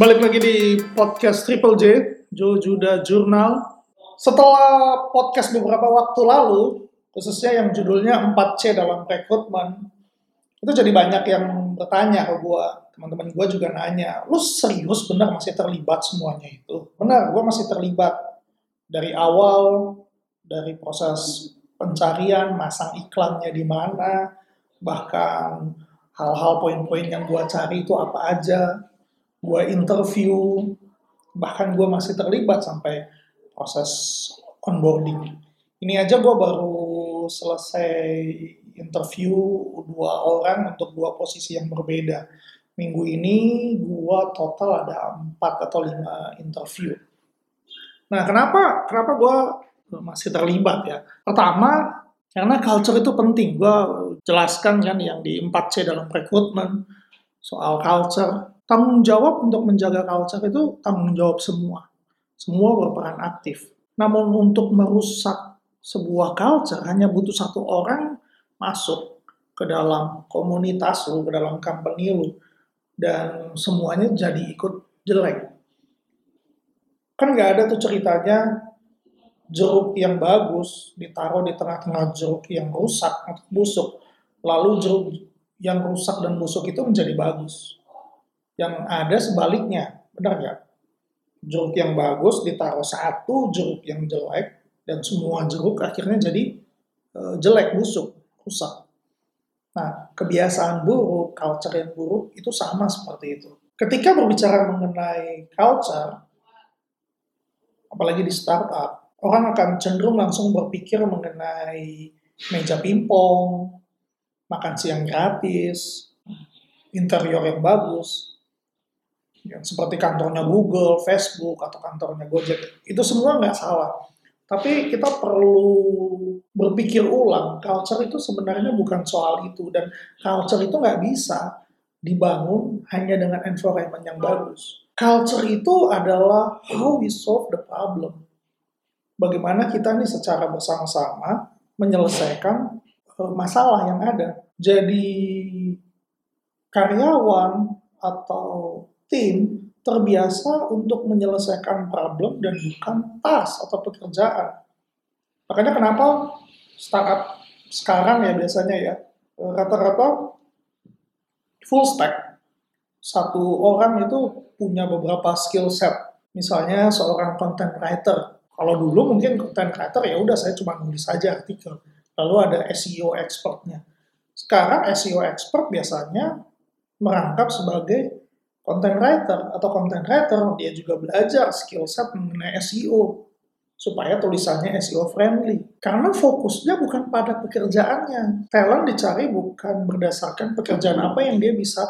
Balik lagi di podcast Triple J, Joe Juda Journal. Setelah podcast beberapa waktu lalu, khususnya yang judulnya 4C dalam rekrutmen, itu jadi banyak yang bertanya ke gue. Teman-teman gue juga nanya, lu serius benar masih terlibat semuanya itu? Benar, gue masih terlibat. Dari awal, dari proses pencarian, masang iklannya di mana, bahkan hal-hal poin-poin yang gue cari itu apa aja, gue interview, bahkan gue masih terlibat sampai proses onboarding. Ini aja gue baru selesai interview dua orang untuk dua posisi yang berbeda. Minggu ini gue total ada empat atau lima interview. Nah, kenapa kenapa gue masih terlibat ya? Pertama, karena culture itu penting. Gue jelaskan kan yang di 4C dalam rekrutmen soal culture tanggung jawab untuk menjaga culture itu tanggung jawab semua. Semua berperan aktif. Namun untuk merusak sebuah culture hanya butuh satu orang masuk ke dalam komunitas lu, ke dalam company lu, dan semuanya jadi ikut jelek. Kan nggak ada tuh ceritanya jeruk yang bagus ditaruh di tengah-tengah jeruk yang rusak atau busuk, lalu jeruk yang rusak dan busuk itu menjadi bagus yang ada sebaliknya, benar nggak? Jeruk yang bagus ditaruh satu jeruk yang jelek dan semua jeruk akhirnya jadi uh, jelek, busuk, rusak. Nah, kebiasaan buruk, culture yang buruk itu sama seperti itu. Ketika berbicara mengenai culture, apalagi di startup, orang akan cenderung langsung berpikir mengenai meja pingpong, makan siang gratis, interior yang bagus, yang seperti kantornya Google, Facebook, atau kantornya Gojek. Itu semua nggak salah. Tapi kita perlu berpikir ulang, culture itu sebenarnya bukan soal itu. Dan culture itu nggak bisa dibangun hanya dengan environment yang bagus. Culture itu adalah how we solve the problem. Bagaimana kita nih secara bersama-sama menyelesaikan eh, masalah yang ada. Jadi karyawan atau tim terbiasa untuk menyelesaikan problem dan bukan tas atau pekerjaan. Makanya kenapa startup sekarang ya biasanya ya rata-rata full stack. Satu orang itu punya beberapa skill set. Misalnya seorang content writer. Kalau dulu mungkin content writer ya udah saya cuma nulis saja artikel. Lalu ada SEO expertnya. Sekarang SEO expert biasanya merangkap sebagai content writer atau content writer dia juga belajar skill set mengenai SEO supaya tulisannya SEO friendly. Karena fokusnya bukan pada pekerjaannya. Talent dicari bukan berdasarkan pekerjaan apa yang dia bisa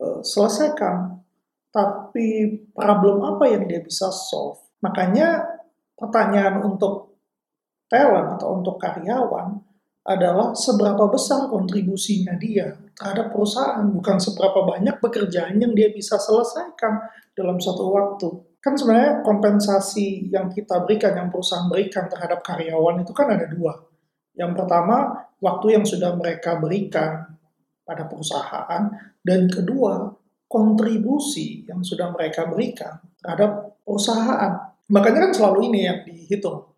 uh, selesaikan, tapi problem apa yang dia bisa solve. Makanya pertanyaan untuk talent atau untuk karyawan adalah seberapa besar kontribusinya dia terhadap perusahaan, bukan seberapa banyak pekerjaan yang dia bisa selesaikan dalam satu waktu. Kan sebenarnya kompensasi yang kita berikan, yang perusahaan berikan terhadap karyawan itu kan ada dua. Yang pertama, waktu yang sudah mereka berikan pada perusahaan, dan kedua, kontribusi yang sudah mereka berikan terhadap perusahaan. Makanya kan selalu ini yang dihitung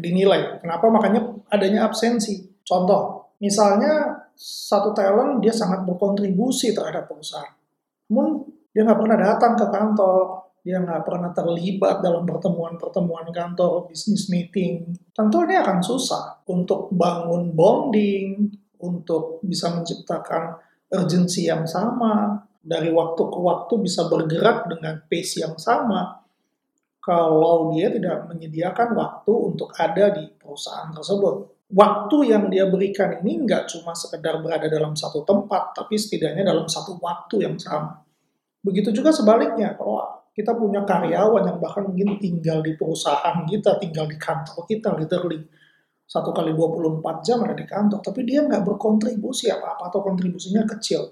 dinilai. Kenapa? Makanya adanya absensi. Contoh, misalnya satu talent dia sangat berkontribusi terhadap perusahaan. Namun dia nggak pernah datang ke kantor, dia nggak pernah terlibat dalam pertemuan-pertemuan kantor, bisnis meeting. Tentu ini akan susah untuk bangun bonding, untuk bisa menciptakan urgensi yang sama, dari waktu ke waktu bisa bergerak dengan pace yang sama kalau dia tidak menyediakan waktu untuk ada di perusahaan tersebut. Waktu yang dia berikan ini nggak cuma sekedar berada dalam satu tempat, tapi setidaknya dalam satu waktu yang sama. Begitu juga sebaliknya, kalau kita punya karyawan yang bahkan mungkin tinggal di perusahaan kita, tinggal di kantor kita, literally satu kali 24 jam ada di kantor, tapi dia nggak berkontribusi apa-apa atau kontribusinya kecil.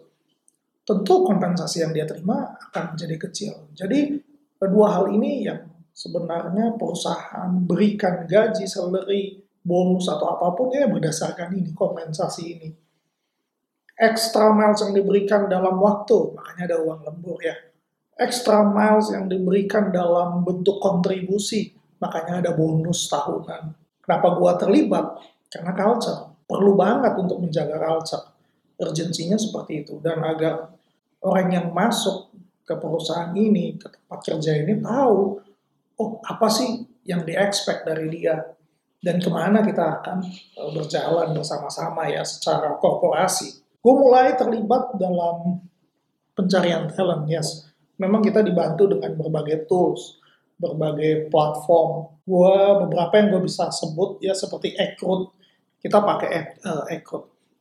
Tentu kompensasi yang dia terima akan menjadi kecil. Jadi kedua hal ini yang sebenarnya perusahaan berikan gaji, salary, bonus atau apa pun ya berdasarkan ini, kompensasi ini. Extra miles yang diberikan dalam waktu, makanya ada uang lembur ya. extra miles yang diberikan dalam bentuk kontribusi. Makanya ada bonus tahunan. Kenapa gua terlibat? Karena culture. Perlu banget untuk menjaga culture. Urgensinya seperti itu. Dan agar orang yang masuk ke perusahaan ini, ke tempat kerja ini tahu, oh apa sih yang di-expect dari dia. Dan ke mana kita akan eh, berjalan bersama-sama ya secara korporasi. Gue mulai terlibat dalam pencarian talent, yes. Memang kita dibantu dengan berbagai tools, berbagai platform. Gue beberapa yang gue bisa sebut ya seperti Ekrut. Kita pakai uh,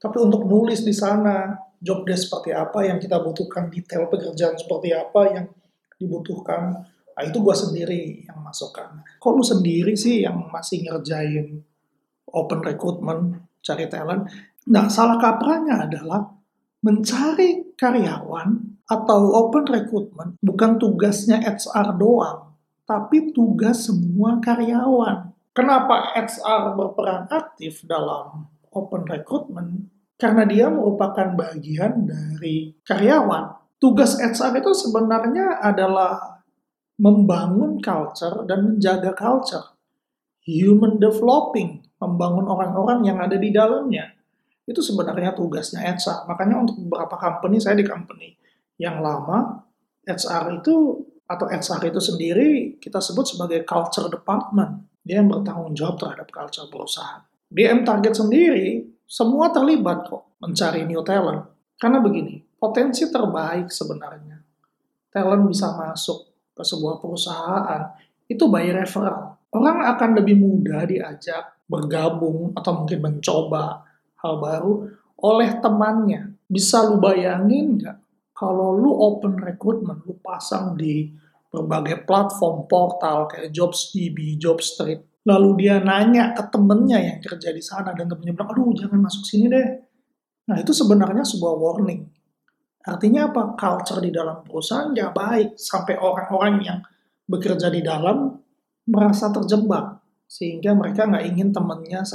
Tapi untuk nulis di sana, job desk seperti apa yang kita butuhkan, detail pekerjaan seperti apa yang dibutuhkan, nah itu gue sendiri yang masukkan. Kok lu sendiri sih yang masih ngerjain open recruitment, cari talent? Nah, salah kaprahnya adalah mencari karyawan atau open recruitment bukan tugasnya HR doang, tapi tugas semua karyawan. Kenapa HR berperan aktif dalam open recruitment? Karena dia merupakan bagian dari karyawan. Tugas HR itu sebenarnya adalah membangun culture dan menjaga culture. Human developing, membangun orang-orang yang ada di dalamnya itu sebenarnya tugasnya HR. Makanya untuk beberapa company, saya di company yang lama, HR itu atau HR itu sendiri kita sebut sebagai culture department. Dia yang bertanggung jawab terhadap culture perusahaan. Di M Target sendiri, semua terlibat kok mencari new talent. Karena begini, potensi terbaik sebenarnya. Talent bisa masuk ke sebuah perusahaan, itu by referral. Orang akan lebih mudah diajak bergabung atau mungkin mencoba hal baru oleh temannya. Bisa lu bayangin nggak kalau lu open recruitment, lu pasang di berbagai platform portal kayak JobsDB, JobStreet, lalu dia nanya ke temennya yang kerja di sana dan temennya bilang, aduh jangan masuk sini deh. Nah itu sebenarnya sebuah warning. Artinya apa? Culture di dalam perusahaan ya baik sampai orang-orang yang bekerja di dalam merasa terjebak sehingga mereka nggak ingin temennya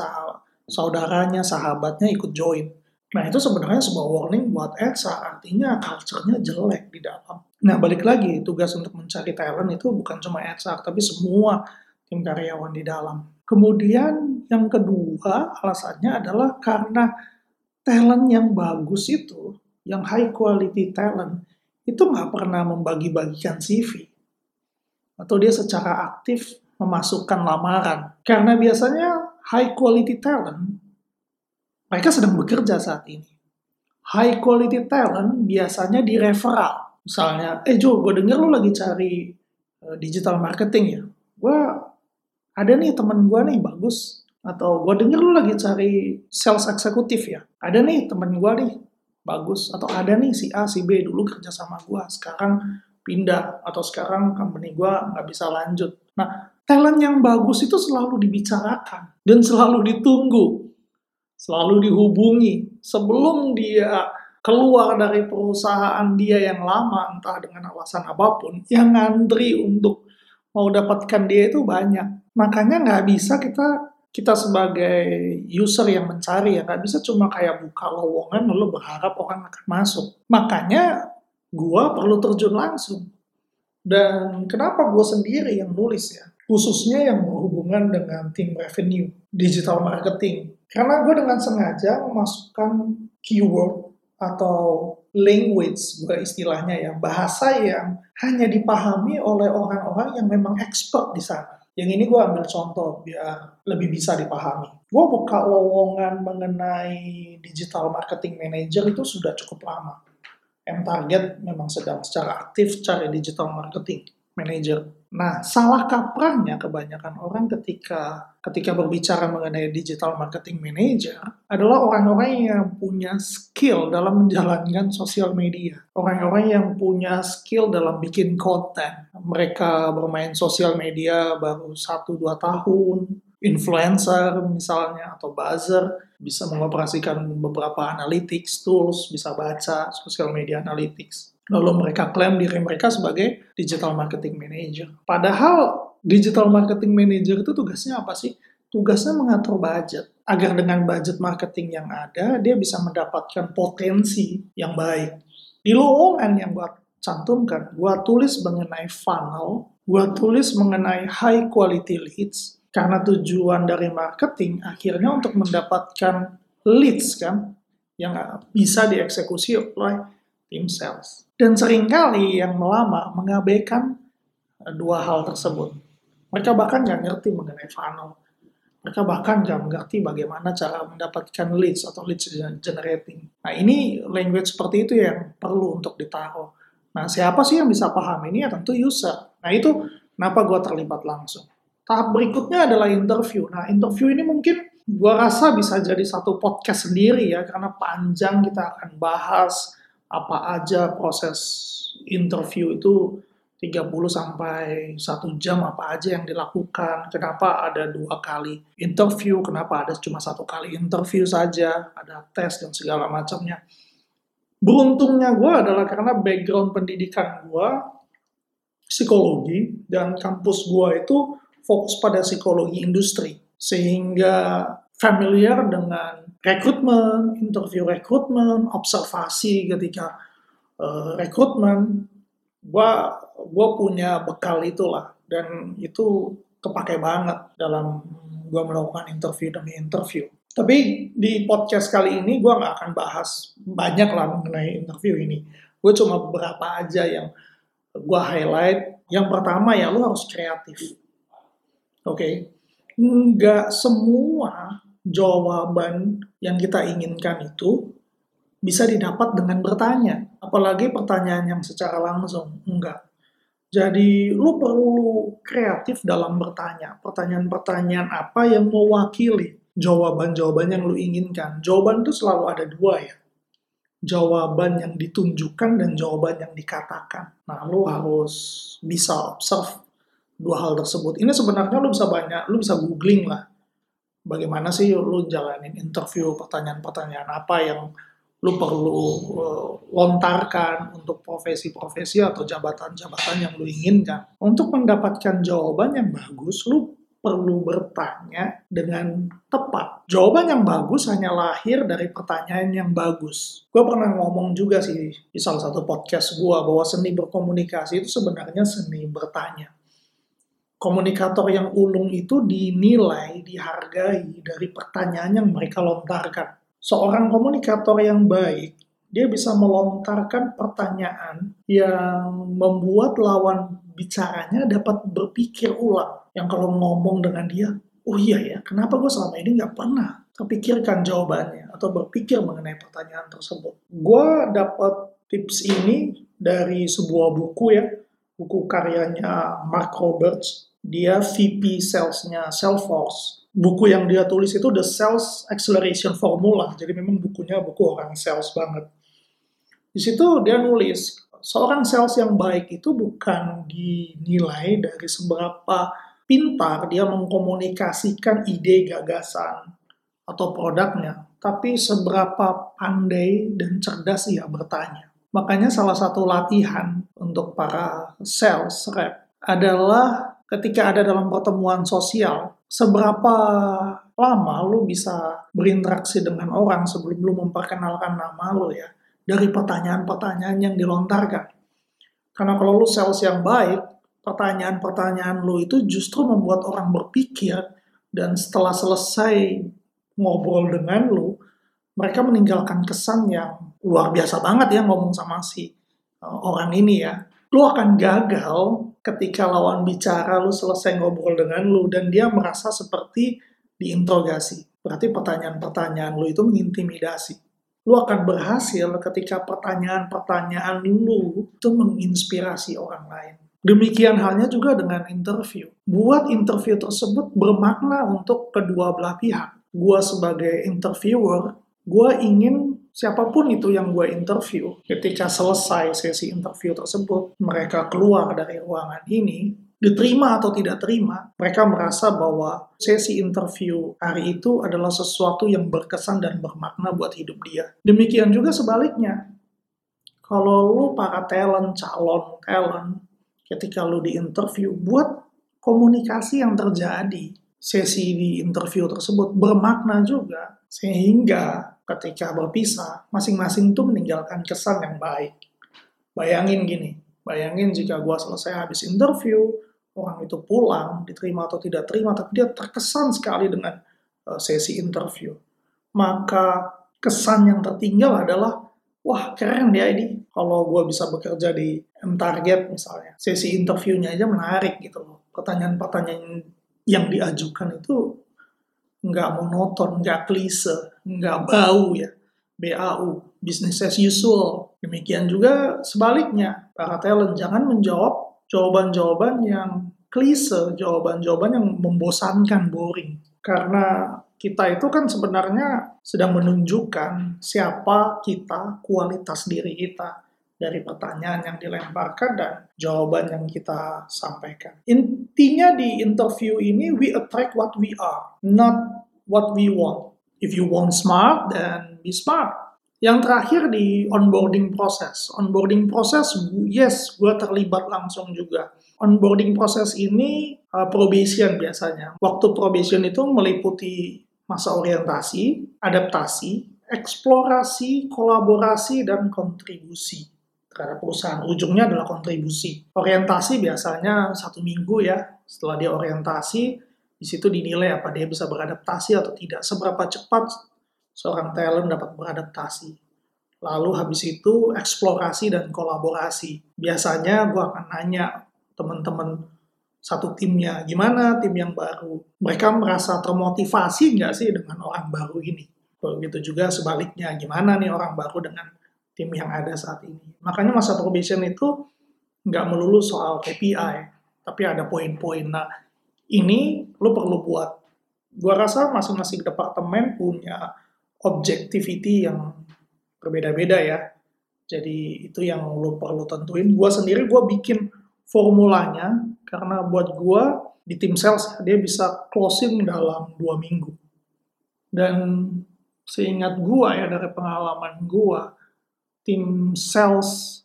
saudaranya, sahabatnya ikut join. Nah itu sebenarnya sebuah warning buat Elsa, artinya culture-nya jelek di dalam. Nah balik lagi, tugas untuk mencari talent itu bukan cuma Elsa, tapi semua tim karyawan di dalam. Kemudian yang kedua alasannya adalah karena talent yang bagus itu, yang high quality talent, itu nggak pernah membagi-bagikan CV. Atau dia secara aktif memasukkan lamaran. Karena biasanya high quality talent, mereka sedang bekerja saat ini. High quality talent biasanya di referral. Misalnya, eh Jo, gue denger lo lagi cari uh, digital marketing ya. Gue ada nih temen gue nih bagus. Atau gue denger lo lagi cari sales eksekutif ya. Ada nih temen gue nih bagus. Atau ada nih si A, si B dulu kerja sama gue. Sekarang pindah. Atau sekarang company gue nggak bisa lanjut. Nah, talent yang bagus itu selalu dibicarakan dan selalu ditunggu, selalu dihubungi sebelum dia keluar dari perusahaan dia yang lama entah dengan alasan apa pun yang ngantri untuk mau dapatkan dia itu banyak makanya nggak bisa kita kita sebagai user yang mencari ya nggak bisa cuma kayak buka lowongan lalu berharap orang akan masuk makanya gua perlu terjun langsung dan kenapa gue sendiri yang nulis ya khususnya yang berhubungan dengan tim revenue, digital marketing. Karena gue dengan sengaja memasukkan keyword atau language, gue istilahnya ya, bahasa yang hanya dipahami oleh orang-orang yang memang expert di sana. Yang ini gue ambil contoh biar lebih bisa dipahami. Gue buka lowongan mengenai digital marketing manager itu sudah cukup lama. M Target memang sedang secara aktif cari digital marketing manager. Nah, salah kaprahnya kebanyakan orang ketika ketika berbicara mengenai digital marketing manager adalah orang-orang yang punya skill dalam menjalankan sosial media. Orang-orang yang punya skill dalam bikin konten. Mereka bermain sosial media baru 1-2 tahun, influencer misalnya atau buzzer bisa mengoperasikan beberapa analytics tools, bisa baca sosial media analytics lalu mereka klaim diri mereka sebagai digital marketing manager. Padahal digital marketing manager itu tugasnya apa sih? Tugasnya mengatur budget agar dengan budget marketing yang ada dia bisa mendapatkan potensi yang baik. Di lowongan yang buat cantumkan, gue tulis mengenai funnel, gue tulis mengenai high quality leads, karena tujuan dari marketing akhirnya untuk mendapatkan leads kan, yang bisa dieksekusi oleh tim sales. Dan sering kali yang melama mengabaikan dua hal tersebut. Mereka bahkan nggak ngerti mengenai funnel. Mereka bahkan nggak mengerti bagaimana cara mendapatkan leads atau leads generating. Nah ini language seperti itu yang perlu untuk ditaruh. Nah siapa sih yang bisa paham ini? Ya tentu user. Nah itu kenapa gue terlibat langsung. Tahap berikutnya adalah interview. Nah interview ini mungkin gue rasa bisa jadi satu podcast sendiri ya karena panjang kita akan bahas apa aja proses interview itu 30 sampai 1 jam apa aja yang dilakukan, kenapa ada dua kali interview, kenapa ada cuma satu kali interview saja, ada tes dan segala macamnya. Beruntungnya gue adalah karena background pendidikan gue psikologi dan kampus gue itu fokus pada psikologi industri sehingga familiar dengan rekrutmen, interview rekrutmen, observasi ketika uh, rekrutmen, gua gua punya bekal itulah dan itu kepake banget dalam gua melakukan interview demi interview. Tapi di podcast kali ini gua nggak akan bahas banyak lah mengenai interview ini. Gue cuma beberapa aja yang gua highlight. Yang pertama ya lu harus kreatif. Oke, okay? nggak semua jawaban yang kita inginkan itu bisa didapat dengan bertanya. Apalagi pertanyaan yang secara langsung. Enggak. Jadi lu perlu kreatif dalam bertanya. Pertanyaan-pertanyaan apa yang mewakili jawaban-jawaban yang lu inginkan. Jawaban itu selalu ada dua ya. Jawaban yang ditunjukkan dan jawaban yang dikatakan. Nah, lu harus bisa observe dua hal tersebut. Ini sebenarnya lu bisa banyak, lu bisa googling lah bagaimana sih lu jalanin interview pertanyaan-pertanyaan apa yang lu perlu uh, lontarkan untuk profesi-profesi atau jabatan-jabatan yang lu inginkan. Untuk mendapatkan jawaban yang bagus, lu perlu bertanya dengan tepat. Jawaban yang bagus hanya lahir dari pertanyaan yang bagus. Gue pernah ngomong juga sih di salah satu podcast gue bahwa seni berkomunikasi itu sebenarnya seni bertanya komunikator yang ulung itu dinilai, dihargai dari pertanyaan yang mereka lontarkan. Seorang komunikator yang baik, dia bisa melontarkan pertanyaan yang membuat lawan bicaranya dapat berpikir ulang. Yang kalau ngomong dengan dia, oh iya ya, kenapa gue selama ini nggak pernah terpikirkan jawabannya atau berpikir mengenai pertanyaan tersebut. Gue dapat tips ini dari sebuah buku ya, buku karyanya Mark Roberts dia VP salesnya Salesforce. Buku yang dia tulis itu The Sales Acceleration Formula. Jadi memang bukunya buku orang sales banget. Di situ dia nulis, seorang sales yang baik itu bukan dinilai dari seberapa pintar dia mengkomunikasikan ide gagasan atau produknya, tapi seberapa pandai dan cerdas ia bertanya. Makanya salah satu latihan untuk para sales rep adalah ketika ada dalam pertemuan sosial, seberapa lama lu bisa berinteraksi dengan orang sebelum lu memperkenalkan nama lu ya, dari pertanyaan-pertanyaan yang dilontarkan. Karena kalau lu sales yang baik, pertanyaan-pertanyaan lu itu justru membuat orang berpikir dan setelah selesai ngobrol dengan lu, mereka meninggalkan kesan yang luar biasa banget ya ngomong sama si uh, orang ini ya. Lu akan gagal ketika lawan bicara lu selesai ngobrol dengan lu dan dia merasa seperti diinterogasi. Berarti pertanyaan-pertanyaan lu itu mengintimidasi. Lu akan berhasil ketika pertanyaan-pertanyaan lu itu menginspirasi orang lain. Demikian halnya juga dengan interview. Buat interview tersebut bermakna untuk kedua belah pihak. Gua sebagai interviewer, gua ingin siapa pun itu yang gue interview, ketika selesai sesi interview tersebut, mereka keluar dari ruangan ini, diterima atau tidak terima, mereka merasa bahwa sesi interview hari itu adalah sesuatu yang berkesan dan bermakna buat hidup dia. Demikian juga sebaliknya. Kalau lu para talent, calon talent, ketika lu di interview, buat komunikasi yang terjadi, sesi di interview tersebut bermakna juga. Sehingga ketika berpisah, masing-masing itu meninggalkan kesan yang baik. Bayangin gini, bayangin jika gue selesai habis interview, orang itu pulang, diterima atau tidak terima, tapi dia terkesan sekali dengan uh, sesi interview. Maka kesan yang tertinggal adalah, wah keren dia ini. Kalau gue bisa bekerja di M-Target misalnya, sesi interviewnya aja menarik gitu loh. Pertanyaan-pertanyaan yang diajukan itu nggak monoton, nggak klise, nggak bau ya. BAU, business as usual. Demikian juga sebaliknya, para talent jangan menjawab jawaban-jawaban yang klise, jawaban-jawaban yang membosankan, boring. Karena kita itu kan sebenarnya sedang menunjukkan siapa kita, kualitas diri kita dari pertanyaan yang dilemparkan dan jawaban yang kita sampaikan. Intinya di interview ini, we attract what we are, not what we want. If you want smart, then be smart. Yang terakhir di onboarding proses. Onboarding proses, yes, gue terlibat langsung juga. Onboarding proses ini uh, probation biasanya. Waktu probation itu meliputi masa orientasi, adaptasi, eksplorasi, kolaborasi, dan kontribusi terhadap perusahaan. Ujungnya adalah kontribusi. Orientasi biasanya satu minggu ya. Setelah dia orientasi, di situ dinilai apa dia bisa beradaptasi atau tidak. Seberapa cepat seorang talent dapat beradaptasi. Lalu habis itu eksplorasi dan kolaborasi. Biasanya gue akan nanya teman-teman satu timnya, gimana tim yang baru? Mereka merasa termotivasi nggak sih dengan orang baru ini? Begitu juga sebaliknya, gimana nih orang baru dengan tim yang ada saat ini? Makanya masa probation itu nggak melulu soal KPI, tapi ada poin-poin. Nah, ini lo perlu buat. Gua rasa masing-masing departemen punya objectivity yang berbeda-beda ya. Jadi itu yang lo perlu tentuin. Gua sendiri gue bikin formulanya karena buat gue di tim sales dia bisa closing dalam dua minggu. Dan seingat gue ya dari pengalaman gue, tim sales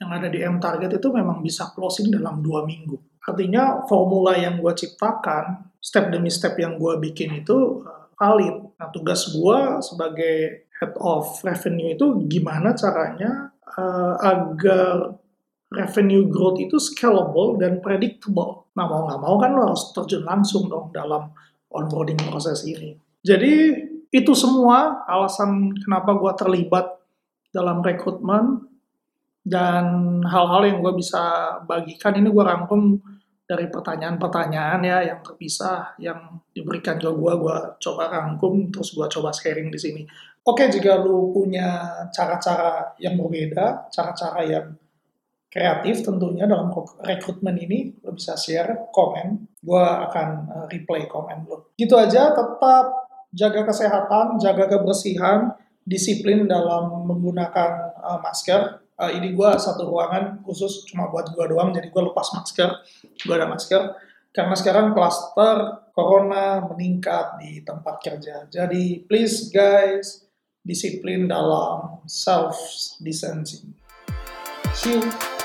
yang ada di M Target itu memang bisa closing dalam dua minggu. Artinya formula yang gue ciptakan, step demi step yang gue bikin itu uh, valid. Nah tugas gue sebagai head of revenue itu gimana caranya uh, agar revenue growth itu scalable dan predictable. Nah mau nggak mau kan lo harus terjun langsung dong dalam onboarding proses ini. Jadi itu semua alasan kenapa gue terlibat dalam rekrutmen dan hal-hal yang gue bisa bagikan ini gue rangkum dari pertanyaan-pertanyaan ya yang terpisah yang diberikan ke gue, gue coba rangkum terus gue coba sharing di sini. Oke, jika lu punya cara-cara yang berbeda, cara-cara yang kreatif tentunya dalam rekrutmen ini, lo bisa share, komen, gue akan uh, replay komen lo. Gitu aja, tetap jaga kesehatan, jaga kebersihan, disiplin dalam menggunakan uh, masker. Uh, ini gue satu ruangan khusus cuma buat gue doang, jadi gue lepas masker, gue ada masker. Karena sekarang klaster corona meningkat di tempat kerja. Jadi please guys, disiplin dalam self distancing. See you.